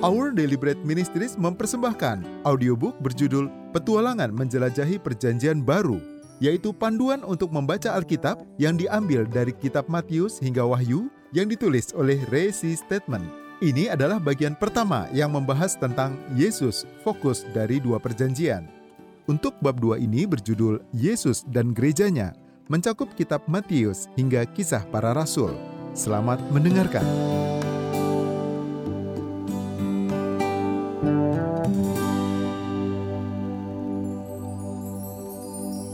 Our Bread Ministries mempersembahkan audiobook berjudul Petualangan Menjelajahi Perjanjian Baru, yaitu panduan untuk membaca Alkitab yang diambil dari kitab Matius hingga Wahyu yang ditulis oleh Resi Statement. Ini adalah bagian pertama yang membahas tentang Yesus fokus dari dua perjanjian. Untuk bab dua ini berjudul Yesus dan Gerejanya, mencakup kitab Matius hingga kisah para rasul. Selamat mendengarkan.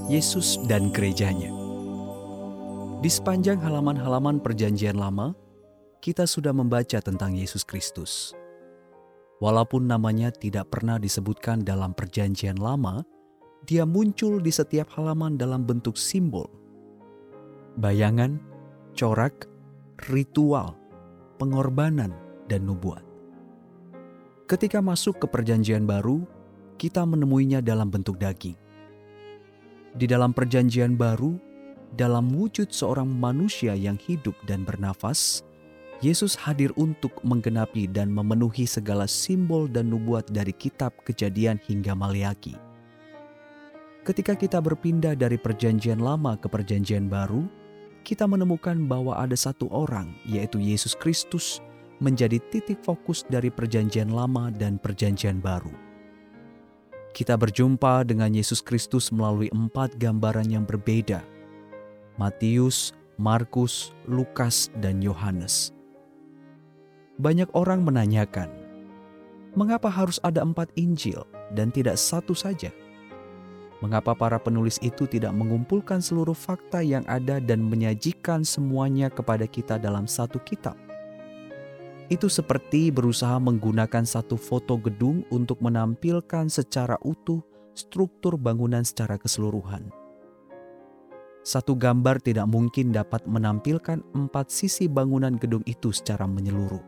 Yesus dan gerejanya. Di sepanjang halaman-halaman Perjanjian Lama, kita sudah membaca tentang Yesus Kristus. Walaupun namanya tidak pernah disebutkan dalam Perjanjian Lama, dia muncul di setiap halaman dalam bentuk simbol, bayangan, corak, ritual, pengorbanan, dan nubuat. Ketika masuk ke Perjanjian Baru, kita menemuinya dalam bentuk daging di dalam Perjanjian Baru, dalam wujud seorang manusia yang hidup dan bernafas, Yesus hadir untuk menggenapi dan memenuhi segala simbol dan nubuat dari Kitab Kejadian hingga Maliaki. Ketika kita berpindah dari Perjanjian Lama ke Perjanjian Baru, kita menemukan bahwa ada satu orang, yaitu Yesus Kristus, menjadi titik fokus dari Perjanjian Lama dan Perjanjian Baru kita berjumpa dengan Yesus Kristus melalui empat gambaran yang berbeda: Matius, Markus, Lukas, dan Yohanes. Banyak orang menanyakan, mengapa harus ada empat Injil dan tidak satu saja? Mengapa para penulis itu tidak mengumpulkan seluruh fakta yang ada dan menyajikan semuanya kepada kita dalam satu kitab? Itu seperti berusaha menggunakan satu foto gedung untuk menampilkan secara utuh struktur bangunan secara keseluruhan. Satu gambar tidak mungkin dapat menampilkan empat sisi bangunan gedung itu secara menyeluruh.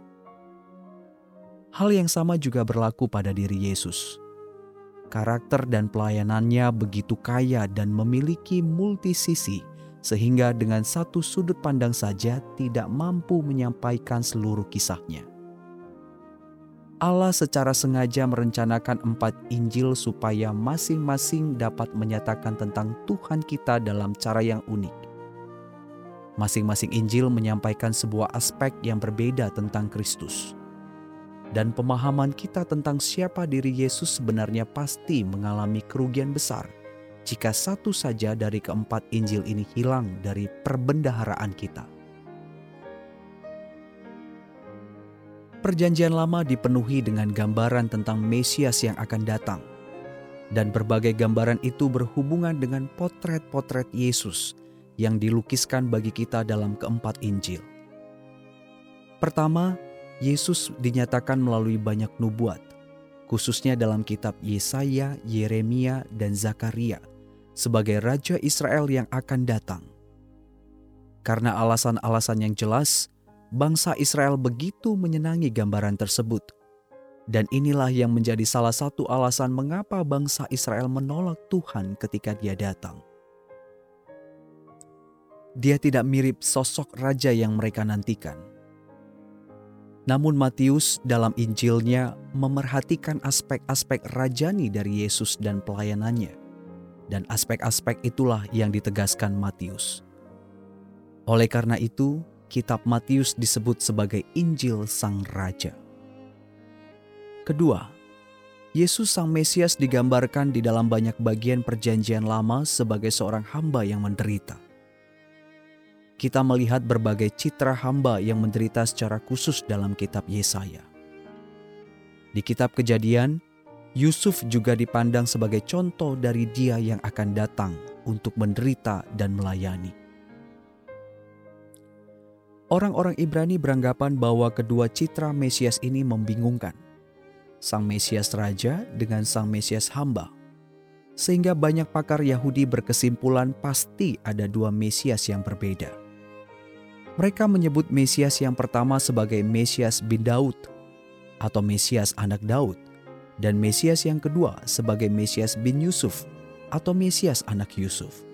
Hal yang sama juga berlaku pada diri Yesus. Karakter dan pelayanannya begitu kaya dan memiliki multi sisi sehingga dengan satu sudut pandang saja tidak mampu menyampaikan seluruh kisahnya. Allah secara sengaja merencanakan empat Injil supaya masing-masing dapat menyatakan tentang Tuhan kita dalam cara yang unik. Masing-masing Injil menyampaikan sebuah aspek yang berbeda tentang Kristus. Dan pemahaman kita tentang siapa diri Yesus sebenarnya pasti mengalami kerugian besar jika satu saja dari keempat Injil ini hilang dari perbendaharaan kita. Perjanjian Lama dipenuhi dengan gambaran tentang Mesias yang akan datang, dan berbagai gambaran itu berhubungan dengan potret-potret Yesus yang dilukiskan bagi kita dalam keempat Injil. Pertama, Yesus dinyatakan melalui banyak nubuat, khususnya dalam kitab Yesaya, Yeremia, dan Zakaria sebagai Raja Israel yang akan datang. Karena alasan-alasan yang jelas, bangsa Israel begitu menyenangi gambaran tersebut. Dan inilah yang menjadi salah satu alasan mengapa bangsa Israel menolak Tuhan ketika dia datang. Dia tidak mirip sosok raja yang mereka nantikan. Namun Matius dalam Injilnya memerhatikan aspek-aspek rajani dari Yesus dan pelayanannya dan aspek-aspek itulah yang ditegaskan Matius. Oleh karena itu, kitab Matius disebut sebagai Injil Sang Raja. Kedua, Yesus Sang Mesias digambarkan di dalam banyak bagian Perjanjian Lama sebagai seorang hamba yang menderita. Kita melihat berbagai citra hamba yang menderita secara khusus dalam kitab Yesaya. Di kitab Kejadian, Yusuf juga dipandang sebagai contoh dari dia yang akan datang untuk menderita dan melayani. Orang-orang Ibrani beranggapan bahwa kedua citra Mesias ini membingungkan. Sang Mesias Raja dengan Sang Mesias Hamba. Sehingga banyak pakar Yahudi berkesimpulan pasti ada dua Mesias yang berbeda. Mereka menyebut Mesias yang pertama sebagai Mesias bin Daud atau Mesias anak Daud dan Mesias yang kedua sebagai Mesias bin Yusuf atau Mesias anak Yusuf.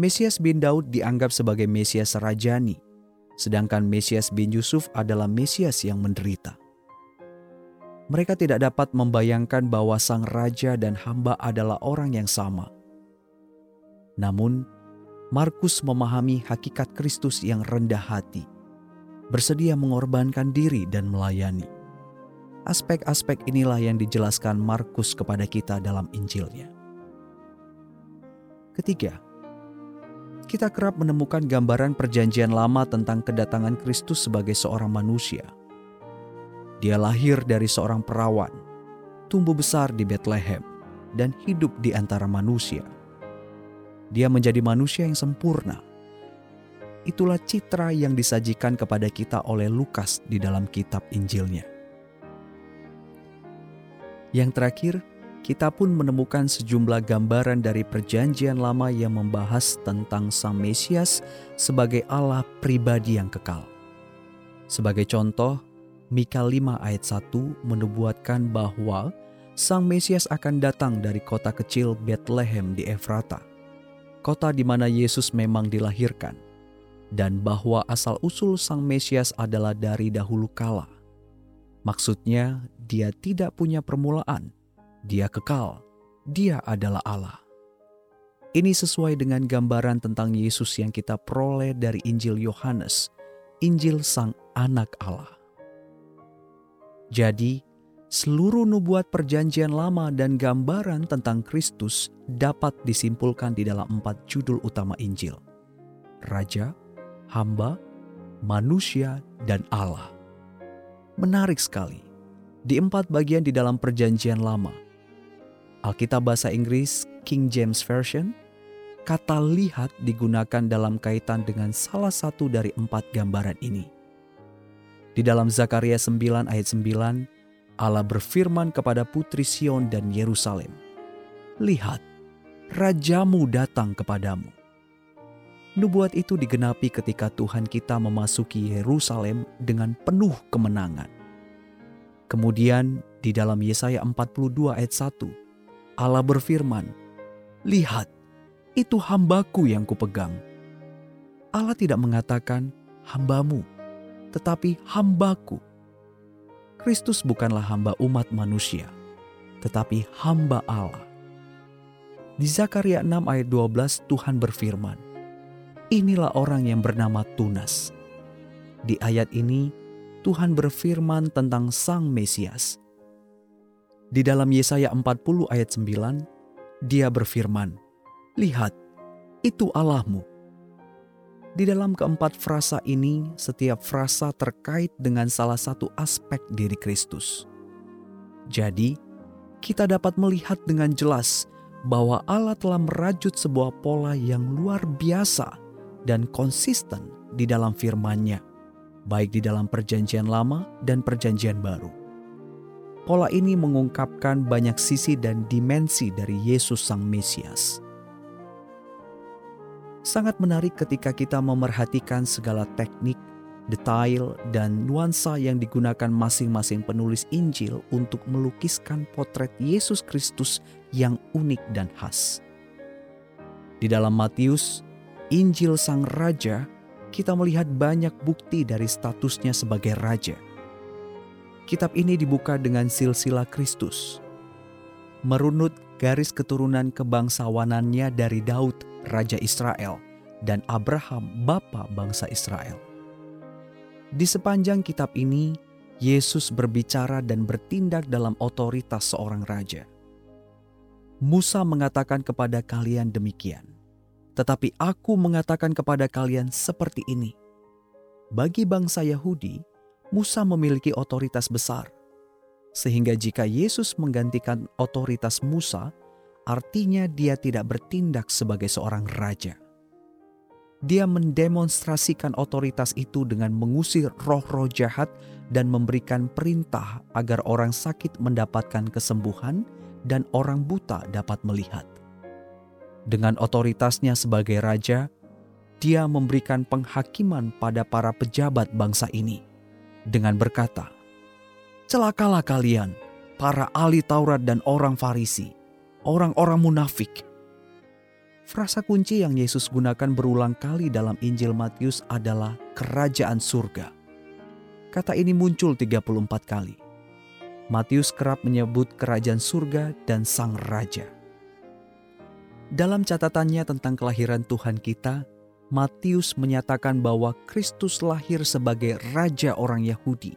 Mesias bin Daud dianggap sebagai Mesias rajani, sedangkan Mesias bin Yusuf adalah Mesias yang menderita. Mereka tidak dapat membayangkan bahwa sang raja dan hamba adalah orang yang sama. Namun, Markus memahami hakikat Kristus yang rendah hati, bersedia mengorbankan diri dan melayani. Aspek-aspek inilah yang dijelaskan Markus kepada kita dalam Injilnya. Ketiga, kita kerap menemukan gambaran Perjanjian Lama tentang kedatangan Kristus sebagai seorang manusia. Dia lahir dari seorang perawan, tumbuh besar di Bethlehem, dan hidup di antara manusia. Dia menjadi manusia yang sempurna. Itulah citra yang disajikan kepada kita oleh Lukas di dalam kitab Injilnya. Yang terakhir, kita pun menemukan sejumlah gambaran dari Perjanjian Lama yang membahas tentang Sang Mesias sebagai Allah pribadi yang kekal. Sebagai contoh, Mika 5 ayat 1 menubuatkan bahwa Sang Mesias akan datang dari kota kecil Bethlehem di Efrata, kota di mana Yesus memang dilahirkan, dan bahwa asal-usul Sang Mesias adalah dari dahulu kala. Maksudnya, dia tidak punya permulaan, dia kekal, Dia adalah Allah. Ini sesuai dengan gambaran tentang Yesus yang kita peroleh dari Injil Yohanes, Injil Sang Anak Allah. Jadi, seluruh nubuat Perjanjian Lama dan gambaran tentang Kristus dapat disimpulkan di dalam empat judul utama Injil: Raja, Hamba, Manusia, dan Allah. Menarik sekali, di empat bagian di dalam Perjanjian Lama Alkitab Bahasa Inggris King James Version, kata lihat digunakan dalam kaitan dengan salah satu dari empat gambaran ini. Di dalam Zakaria 9 ayat 9, Allah berfirman kepada putri Sion dan Yerusalem, Lihat, Rajamu datang kepadamu. Nubuat itu digenapi ketika Tuhan kita memasuki Yerusalem dengan penuh kemenangan. Kemudian di dalam Yesaya 42 ayat 1, Allah berfirman, Lihat, itu hambaku yang kupegang. Allah tidak mengatakan hambamu, tetapi hambaku. Kristus bukanlah hamba umat manusia, tetapi hamba Allah. Di Zakaria 6 ayat 12 Tuhan berfirman, Inilah orang yang bernama Tunas. Di ayat ini, Tuhan berfirman tentang Sang Mesias, di dalam Yesaya 40 ayat 9, dia berfirman, Lihat, itu Allahmu. Di dalam keempat frasa ini, setiap frasa terkait dengan salah satu aspek diri Kristus. Jadi, kita dapat melihat dengan jelas bahwa Allah telah merajut sebuah pola yang luar biasa dan konsisten di dalam firman-Nya, baik di dalam Perjanjian Lama dan Perjanjian Baru. Pola ini mengungkapkan banyak sisi dan dimensi dari Yesus Sang Mesias. Sangat menarik ketika kita memerhatikan segala teknik, detail, dan nuansa yang digunakan masing-masing penulis Injil untuk melukiskan potret Yesus Kristus yang unik dan khas. Di dalam Matius, Injil Sang Raja, kita melihat banyak bukti dari statusnya sebagai raja – Kitab ini dibuka dengan silsilah Kristus. Merunut garis keturunan kebangsawanannya dari Daud, Raja Israel, dan Abraham, bapa bangsa Israel. Di sepanjang kitab ini, Yesus berbicara dan bertindak dalam otoritas seorang raja. Musa mengatakan kepada kalian demikian, tetapi aku mengatakan kepada kalian seperti ini. Bagi bangsa Yahudi, Musa memiliki otoritas besar, sehingga jika Yesus menggantikan otoritas Musa, artinya dia tidak bertindak sebagai seorang raja. Dia mendemonstrasikan otoritas itu dengan mengusir roh-roh jahat dan memberikan perintah agar orang sakit mendapatkan kesembuhan dan orang buta dapat melihat. Dengan otoritasnya sebagai raja, dia memberikan penghakiman pada para pejabat bangsa ini dengan berkata, Celakalah kalian, para ahli Taurat dan orang Farisi, orang-orang munafik. Frasa kunci yang Yesus gunakan berulang kali dalam Injil Matius adalah kerajaan surga. Kata ini muncul 34 kali. Matius kerap menyebut kerajaan surga dan sang raja. Dalam catatannya tentang kelahiran Tuhan kita, Matius menyatakan bahwa Kristus lahir sebagai raja orang Yahudi.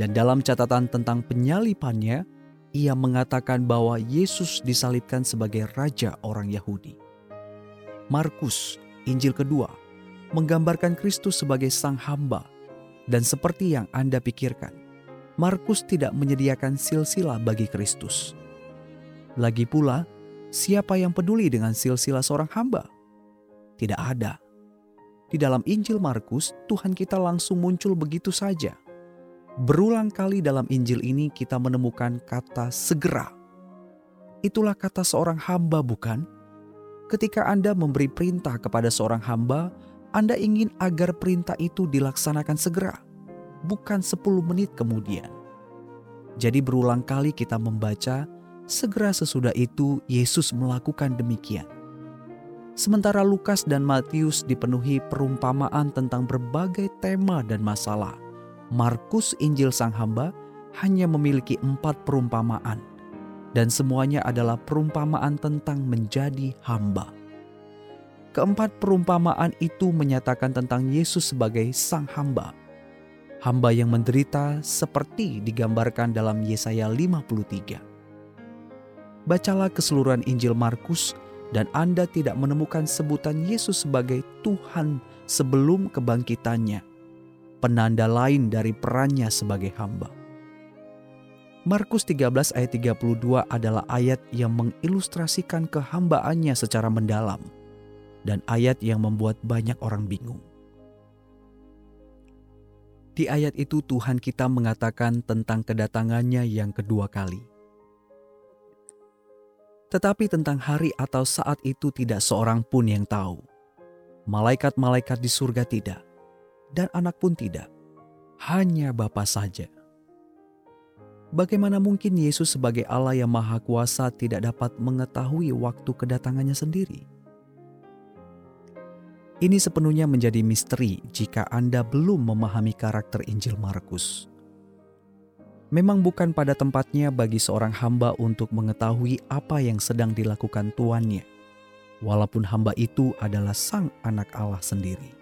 Dan dalam catatan tentang penyalipannya, ia mengatakan bahwa Yesus disalibkan sebagai raja orang Yahudi. Markus, Injil kedua, menggambarkan Kristus sebagai sang hamba. Dan seperti yang Anda pikirkan, Markus tidak menyediakan silsilah bagi Kristus. Lagi pula, siapa yang peduli dengan silsilah seorang hamba? Tidak ada. Di dalam Injil Markus, Tuhan kita langsung muncul begitu saja. Berulang kali dalam Injil ini kita menemukan kata segera. Itulah kata seorang hamba bukan? Ketika Anda memberi perintah kepada seorang hamba, Anda ingin agar perintah itu dilaksanakan segera bukan 10 menit kemudian. Jadi berulang kali kita membaca, segera sesudah itu Yesus melakukan demikian. Sementara Lukas dan Matius dipenuhi perumpamaan tentang berbagai tema dan masalah. Markus Injil Sang Hamba hanya memiliki empat perumpamaan, dan semuanya adalah perumpamaan tentang menjadi hamba. Keempat perumpamaan itu menyatakan tentang Yesus sebagai Sang Hamba, hamba yang menderita seperti digambarkan dalam Yesaya 53. Bacalah keseluruhan Injil Markus dan Anda tidak menemukan sebutan Yesus sebagai Tuhan sebelum kebangkitannya, penanda lain dari perannya sebagai hamba. Markus 13 ayat 32 adalah ayat yang mengilustrasikan kehambaannya secara mendalam dan ayat yang membuat banyak orang bingung. Di ayat itu Tuhan kita mengatakan tentang kedatangannya yang kedua kali. Tetapi tentang hari atau saat itu tidak seorang pun yang tahu. Malaikat-malaikat di surga tidak, dan anak pun tidak. Hanya Bapa saja. Bagaimana mungkin Yesus sebagai Allah yang Maha Kuasa tidak dapat mengetahui waktu kedatangannya sendiri? Ini sepenuhnya menjadi misteri jika Anda belum memahami karakter Injil Markus. Memang bukan pada tempatnya bagi seorang hamba untuk mengetahui apa yang sedang dilakukan tuannya, walaupun hamba itu adalah Sang Anak Allah sendiri.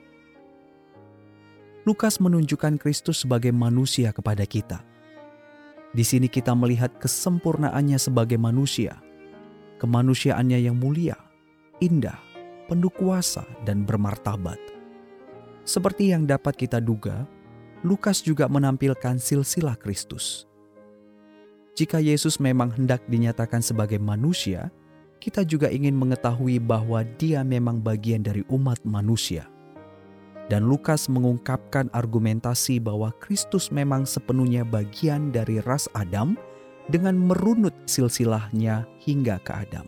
Lukas menunjukkan Kristus sebagai manusia kepada kita. Di sini kita melihat kesempurnaannya sebagai manusia, kemanusiaannya yang mulia, indah, penuh kuasa dan bermartabat. Seperti yang dapat kita duga, Lukas juga menampilkan silsilah Kristus. Jika Yesus memang hendak dinyatakan sebagai manusia, kita juga ingin mengetahui bahwa Dia memang bagian dari umat manusia. Dan Lukas mengungkapkan argumentasi bahwa Kristus memang sepenuhnya bagian dari ras Adam dengan merunut silsilahnya hingga ke Adam.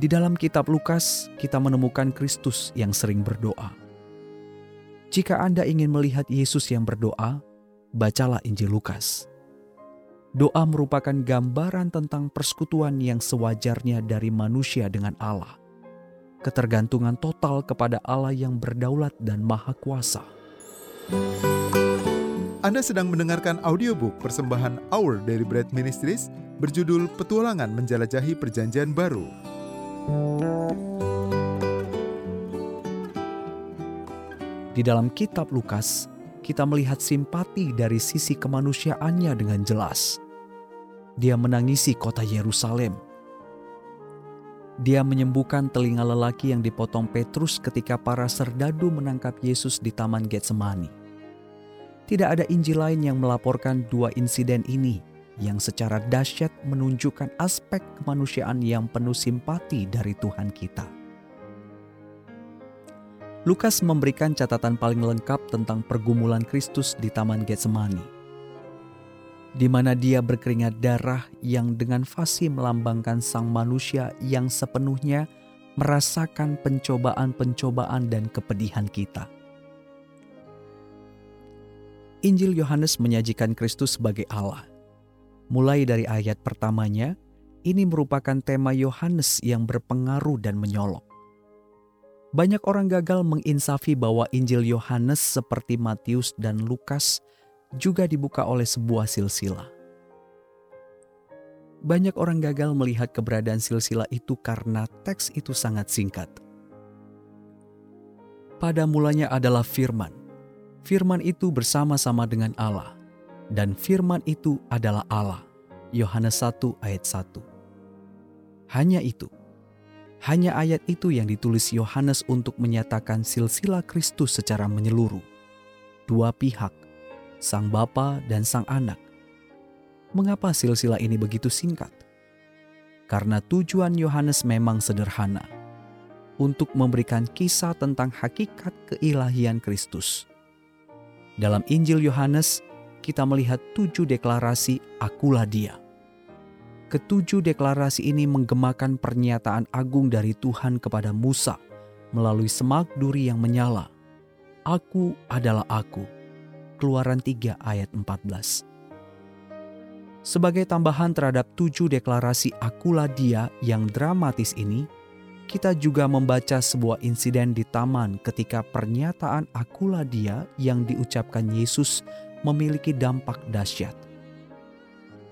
Di dalam kitab Lukas, kita menemukan Kristus yang sering berdoa. Jika Anda ingin melihat Yesus yang berdoa, bacalah Injil Lukas. Doa merupakan gambaran tentang persekutuan yang sewajarnya dari manusia dengan Allah. Ketergantungan total kepada Allah yang berdaulat dan maha kuasa. Anda sedang mendengarkan audiobook persembahan Our Daily Bread Ministries berjudul Petualangan Menjelajahi Perjanjian Baru. Di dalam kitab Lukas, kita melihat simpati dari sisi kemanusiaannya dengan jelas. Dia menangisi kota Yerusalem. Dia menyembuhkan telinga lelaki yang dipotong Petrus ketika para serdadu menangkap Yesus di Taman Getsemani. Tidak ada Injil lain yang melaporkan dua insiden ini yang secara dahsyat menunjukkan aspek kemanusiaan yang penuh simpati dari Tuhan kita. Lukas memberikan catatan paling lengkap tentang pergumulan Kristus di Taman Getsemani, di mana dia berkeringat darah yang dengan fasih melambangkan sang manusia yang sepenuhnya merasakan pencobaan-pencobaan dan kepedihan kita. Injil Yohanes menyajikan Kristus sebagai Allah, Mulai dari ayat pertamanya, ini merupakan tema Yohanes yang berpengaruh dan menyolok. Banyak orang gagal menginsafi bahwa Injil Yohanes seperti Matius dan Lukas juga dibuka oleh sebuah silsilah. Banyak orang gagal melihat keberadaan silsilah itu karena teks itu sangat singkat. Pada mulanya adalah firman. Firman itu bersama-sama dengan Allah, dan firman itu adalah Allah. Yohanes 1 ayat 1. Hanya itu. Hanya ayat itu yang ditulis Yohanes untuk menyatakan silsilah Kristus secara menyeluruh. Dua pihak, Sang Bapa dan Sang Anak, Mengapa silsilah ini begitu singkat? Karena tujuan Yohanes memang sederhana, untuk memberikan kisah tentang hakikat keilahian Kristus. Dalam Injil Yohanes, kita melihat tujuh deklarasi akulah dia. Ketujuh deklarasi ini menggemakan pernyataan agung dari Tuhan kepada Musa melalui semak duri yang menyala. Aku adalah aku. Keluaran 3 ayat 14. Sebagai tambahan terhadap tujuh deklarasi akulah dia yang dramatis ini, kita juga membaca sebuah insiden di taman ketika pernyataan akulah dia yang diucapkan Yesus memiliki dampak dahsyat.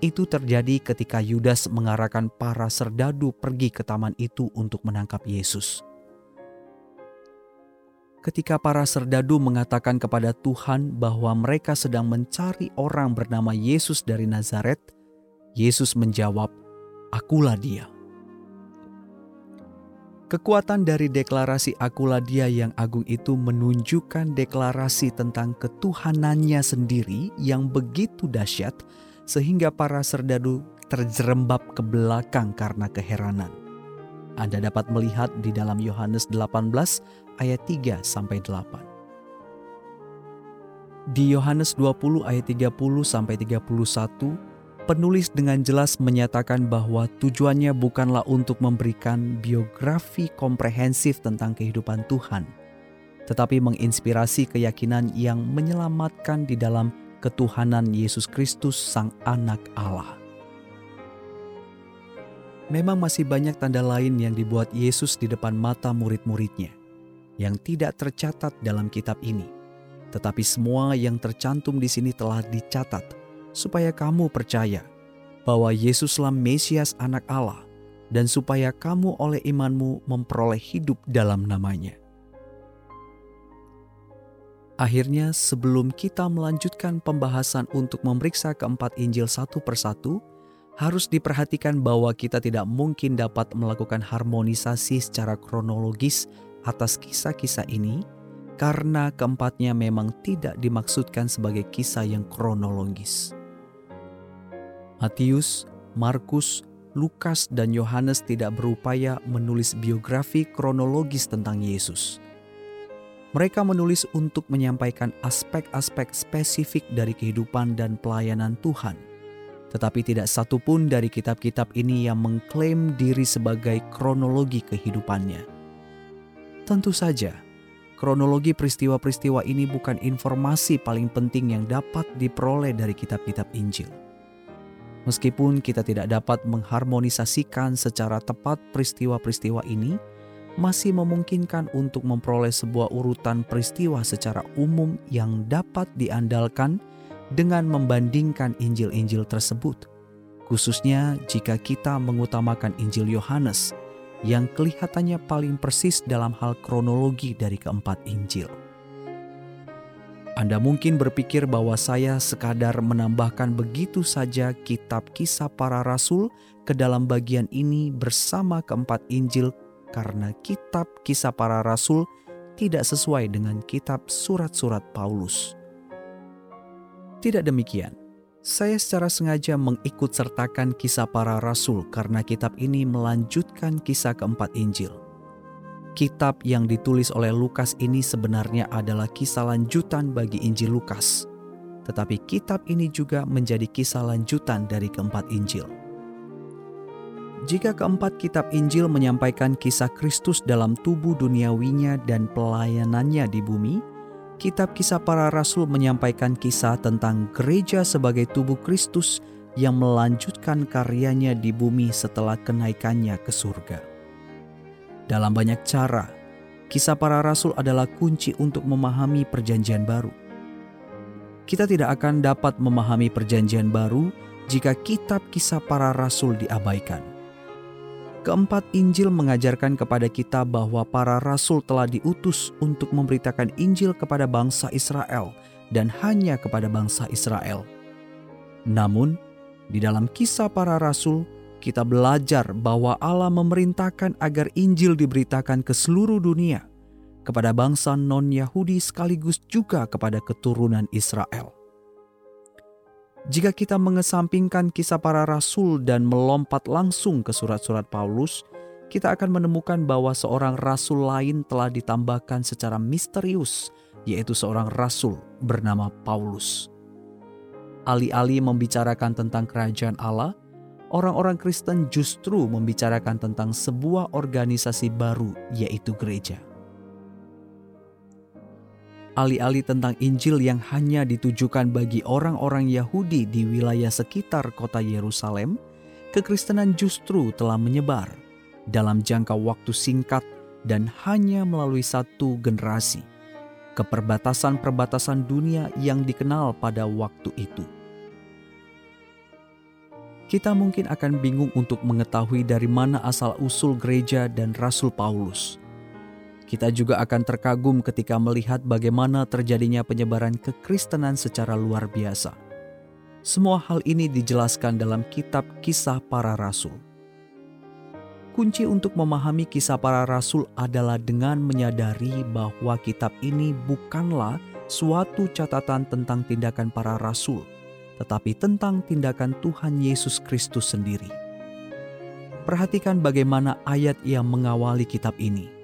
Itu terjadi ketika Yudas mengarahkan para serdadu pergi ke taman itu untuk menangkap Yesus. Ketika para serdadu mengatakan kepada Tuhan bahwa mereka sedang mencari orang bernama Yesus dari Nazaret, Yesus menjawab, "Akulah Dia." Kekuatan dari deklarasi "Akulah Dia" yang agung itu menunjukkan deklarasi tentang ketuhanannya sendiri yang begitu dahsyat, sehingga para serdadu terjerembab ke belakang karena keheranan. Anda dapat melihat di dalam Yohanes 18 ayat 3 sampai 8. Di Yohanes 20 ayat 30 sampai 31, penulis dengan jelas menyatakan bahwa tujuannya bukanlah untuk memberikan biografi komprehensif tentang kehidupan Tuhan, tetapi menginspirasi keyakinan yang menyelamatkan di dalam ketuhanan Yesus Kristus Sang Anak Allah. Memang masih banyak tanda lain yang dibuat Yesus di depan mata murid-muridnya yang tidak tercatat dalam kitab ini. Tetapi semua yang tercantum di sini telah dicatat supaya kamu percaya bahwa Yesuslah Mesias anak Allah dan supaya kamu oleh imanmu memperoleh hidup dalam namanya. Akhirnya sebelum kita melanjutkan pembahasan untuk memeriksa keempat Injil satu persatu, harus diperhatikan bahwa kita tidak mungkin dapat melakukan harmonisasi secara kronologis atas kisah-kisah ini karena keempatnya memang tidak dimaksudkan sebagai kisah yang kronologis. Matius, Markus, Lukas, dan Yohanes tidak berupaya menulis biografi kronologis tentang Yesus. Mereka menulis untuk menyampaikan aspek-aspek spesifik dari kehidupan dan pelayanan Tuhan – tetapi tidak satupun dari kitab-kitab ini yang mengklaim diri sebagai kronologi kehidupannya. Tentu saja, kronologi peristiwa-peristiwa ini bukan informasi paling penting yang dapat diperoleh dari kitab-kitab Injil. Meskipun kita tidak dapat mengharmonisasikan secara tepat peristiwa-peristiwa ini, masih memungkinkan untuk memperoleh sebuah urutan peristiwa secara umum yang dapat diandalkan dengan membandingkan Injil-Injil tersebut, khususnya jika kita mengutamakan Injil Yohanes yang kelihatannya paling persis dalam hal kronologi dari keempat Injil. Anda mungkin berpikir bahwa saya sekadar menambahkan begitu saja kitab kisah para rasul ke dalam bagian ini bersama keempat Injil karena kitab kisah para rasul tidak sesuai dengan kitab surat-surat Paulus. Tidak demikian. Saya secara sengaja mengikut sertakan kisah para rasul karena kitab ini melanjutkan kisah keempat Injil. Kitab yang ditulis oleh Lukas ini sebenarnya adalah kisah lanjutan bagi Injil Lukas. Tetapi kitab ini juga menjadi kisah lanjutan dari keempat Injil. Jika keempat kitab Injil menyampaikan kisah Kristus dalam tubuh duniawinya dan pelayanannya di bumi, kitab kisah para rasul menyampaikan kisah tentang gereja sebagai tubuh Kristus yang melanjutkan karyanya di bumi setelah kenaikannya ke surga. Dalam banyak cara, kisah para rasul adalah kunci untuk memahami Perjanjian Baru. kita tidak akan dapat memahami Perjanjian Baru jika kitab kisah para rasul diabaikan. Keempat Injil mengajarkan kepada kita bahwa para rasul telah diutus untuk memberitakan Injil kepada bangsa Israel dan hanya kepada bangsa Israel. Namun, di dalam kisah para rasul, kita belajar bahwa Allah memerintahkan agar Injil diberitakan ke seluruh dunia kepada bangsa non-Yahudi sekaligus juga kepada keturunan Israel. Jika kita mengesampingkan kisah para rasul dan melompat langsung ke surat-surat Paulus, kita akan menemukan bahwa seorang rasul lain telah ditambahkan secara misterius, yaitu seorang rasul bernama Paulus. Alih-alih membicarakan tentang kerajaan Allah, orang-orang Kristen justru membicarakan tentang sebuah organisasi baru, yaitu gereja alih-alih tentang Injil yang hanya ditujukan bagi orang-orang Yahudi di wilayah sekitar kota Yerusalem, kekristenan justru telah menyebar dalam jangka waktu singkat dan hanya melalui satu generasi ke perbatasan-perbatasan dunia yang dikenal pada waktu itu. Kita mungkin akan bingung untuk mengetahui dari mana asal-usul gereja dan Rasul Paulus kita juga akan terkagum ketika melihat bagaimana terjadinya penyebaran kekristenan secara luar biasa. Semua hal ini dijelaskan dalam kitab Kisah Para Rasul. Kunci untuk memahami kisah para rasul adalah dengan menyadari bahwa kitab ini bukanlah suatu catatan tentang tindakan para rasul, tetapi tentang tindakan Tuhan Yesus Kristus sendiri. Perhatikan bagaimana ayat yang mengawali kitab ini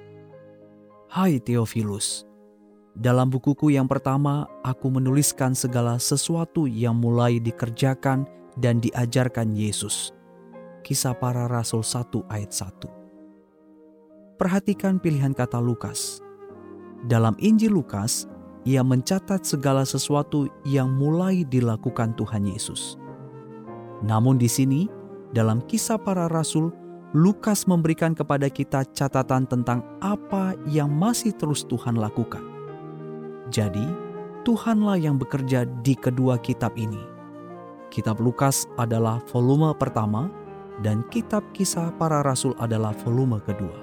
Hai Theophilus, dalam bukuku yang pertama aku menuliskan segala sesuatu yang mulai dikerjakan dan diajarkan Yesus. Kisah para Rasul 1 ayat 1. Perhatikan pilihan kata Lukas. Dalam Injil Lukas, ia mencatat segala sesuatu yang mulai dilakukan Tuhan Yesus. Namun di sini, dalam kisah para rasul, Lukas memberikan kepada kita catatan tentang apa yang masih terus Tuhan lakukan. Jadi, Tuhanlah yang bekerja di kedua kitab ini. Kitab Lukas adalah volume pertama dan kitab kisah para rasul adalah volume kedua.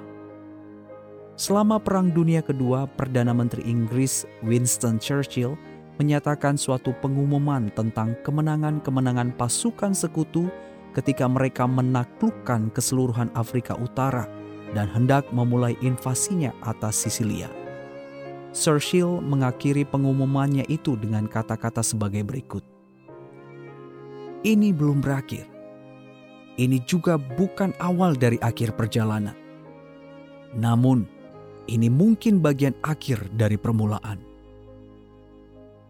Selama Perang Dunia Kedua, Perdana Menteri Inggris Winston Churchill menyatakan suatu pengumuman tentang kemenangan-kemenangan pasukan sekutu ketika mereka menaklukkan keseluruhan Afrika Utara dan hendak memulai invasinya atas Sisilia. Churchill mengakhiri pengumumannya itu dengan kata-kata sebagai berikut. Ini belum berakhir. Ini juga bukan awal dari akhir perjalanan. Namun, ini mungkin bagian akhir dari permulaan.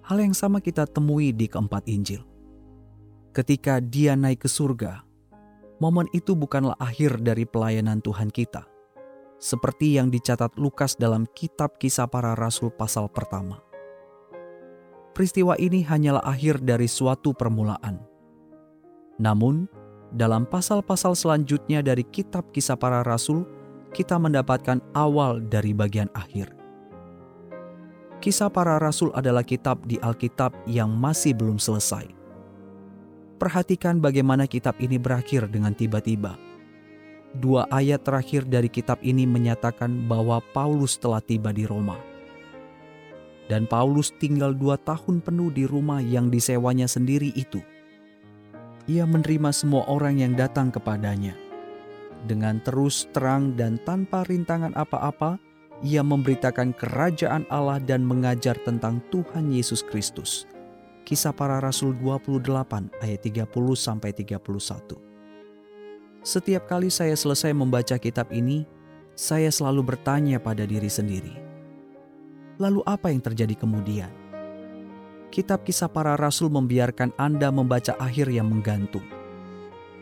Hal yang sama kita temui di keempat Injil ketika dia naik ke surga, momen itu bukanlah akhir dari pelayanan Tuhan kita. Seperti yang dicatat Lukas dalam kitab kisah para rasul pasal pertama. Peristiwa ini hanyalah akhir dari suatu permulaan. Namun, dalam pasal-pasal selanjutnya dari kitab kisah para rasul, kita mendapatkan awal dari bagian akhir. Kisah para rasul adalah kitab di Alkitab yang masih belum selesai Perhatikan bagaimana kitab ini berakhir dengan tiba-tiba. Dua ayat terakhir dari kitab ini menyatakan bahwa Paulus telah tiba di Roma. Dan Paulus tinggal dua tahun penuh di rumah yang disewanya sendiri itu. Ia menerima semua orang yang datang kepadanya. Dengan terus terang dan tanpa rintangan apa-apa, ia memberitakan kerajaan Allah dan mengajar tentang Tuhan Yesus Kristus Kisah para Rasul 28 ayat 30 sampai 31. Setiap kali saya selesai membaca kitab ini, saya selalu bertanya pada diri sendiri. Lalu apa yang terjadi kemudian? Kitab kisah para rasul membiarkan Anda membaca akhir yang menggantung.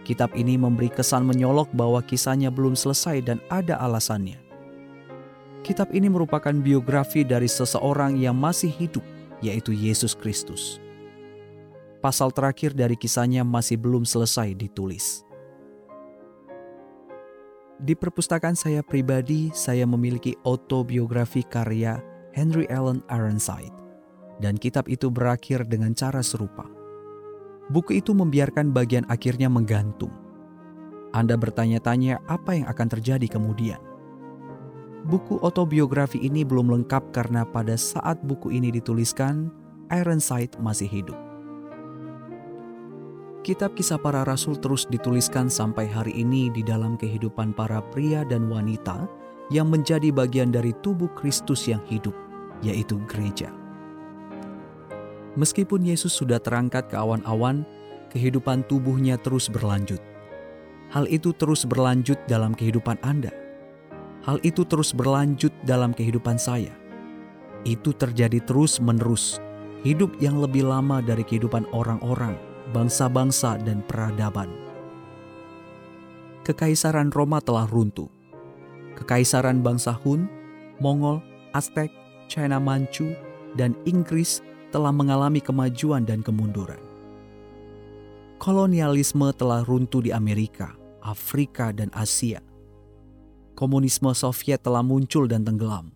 Kitab ini memberi kesan menyolok bahwa kisahnya belum selesai dan ada alasannya. Kitab ini merupakan biografi dari seseorang yang masih hidup, yaitu Yesus Kristus pasal terakhir dari kisahnya masih belum selesai ditulis. Di perpustakaan saya pribadi, saya memiliki autobiografi karya Henry Allen Ironside. dan kitab itu berakhir dengan cara serupa. Buku itu membiarkan bagian akhirnya menggantung. Anda bertanya-tanya apa yang akan terjadi kemudian. Buku autobiografi ini belum lengkap karena pada saat buku ini dituliskan, Ironside masih hidup. Kitab kisah para rasul terus dituliskan sampai hari ini di dalam kehidupan para pria dan wanita yang menjadi bagian dari tubuh Kristus yang hidup, yaitu gereja. Meskipun Yesus sudah terangkat ke awan-awan, kehidupan tubuhnya terus berlanjut. Hal itu terus berlanjut dalam kehidupan Anda. Hal itu terus berlanjut dalam kehidupan saya. Itu terjadi terus-menerus, hidup yang lebih lama dari kehidupan orang-orang bangsa-bangsa dan peradaban. Kekaisaran Roma telah runtuh. Kekaisaran bangsa Hun, Mongol, Aztec, China Manchu, dan Inggris telah mengalami kemajuan dan kemunduran. Kolonialisme telah runtuh di Amerika, Afrika, dan Asia. Komunisme Soviet telah muncul dan tenggelam.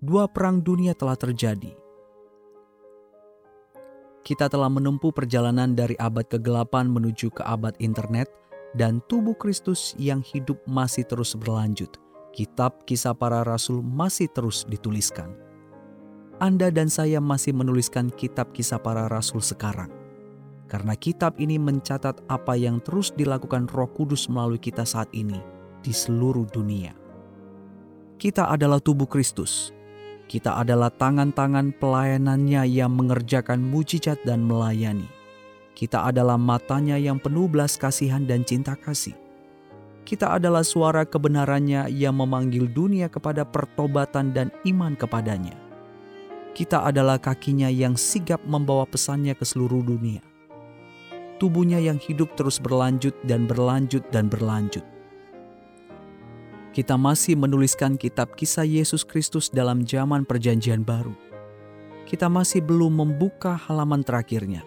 Dua perang dunia telah terjadi kita telah menempuh perjalanan dari abad kegelapan menuju ke abad internet dan tubuh Kristus yang hidup masih terus berlanjut. Kitab kisah para rasul masih terus dituliskan. Anda dan saya masih menuliskan kitab kisah para rasul sekarang. Karena kitab ini mencatat apa yang terus dilakukan roh kudus melalui kita saat ini di seluruh dunia. Kita adalah tubuh Kristus, kita adalah tangan-tangan pelayanannya yang mengerjakan mujizat dan melayani. Kita adalah matanya yang penuh belas kasihan dan cinta kasih. Kita adalah suara kebenarannya yang memanggil dunia kepada pertobatan dan iman kepadanya. Kita adalah kakinya yang sigap membawa pesannya ke seluruh dunia. Tubuhnya yang hidup terus berlanjut dan berlanjut dan berlanjut kita masih menuliskan kitab kisah Yesus Kristus dalam zaman Perjanjian Baru. Kita masih belum membuka halaman terakhirnya.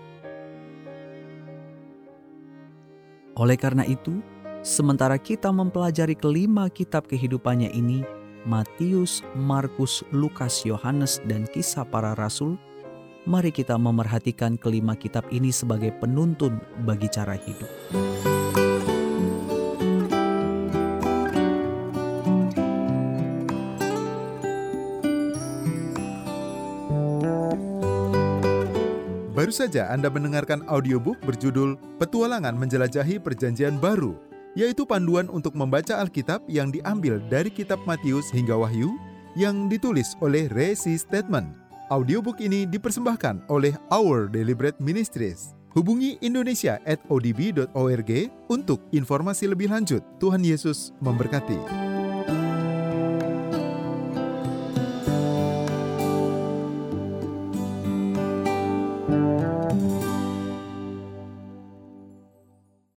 Oleh karena itu, sementara kita mempelajari kelima kitab kehidupannya ini, Matius, Markus, Lukas, Yohanes, dan kisah para rasul, mari kita memerhatikan kelima kitab ini sebagai penuntun bagi cara hidup. Saja Anda mendengarkan audiobook berjudul Petualangan Menjelajahi Perjanjian Baru, yaitu panduan untuk membaca Alkitab yang diambil dari kitab Matius hingga Wahyu yang ditulis oleh Resi Statement. Audiobook ini dipersembahkan oleh Our Deliberate Ministries. Hubungi Indonesia at odb.org untuk informasi lebih lanjut. Tuhan Yesus memberkati.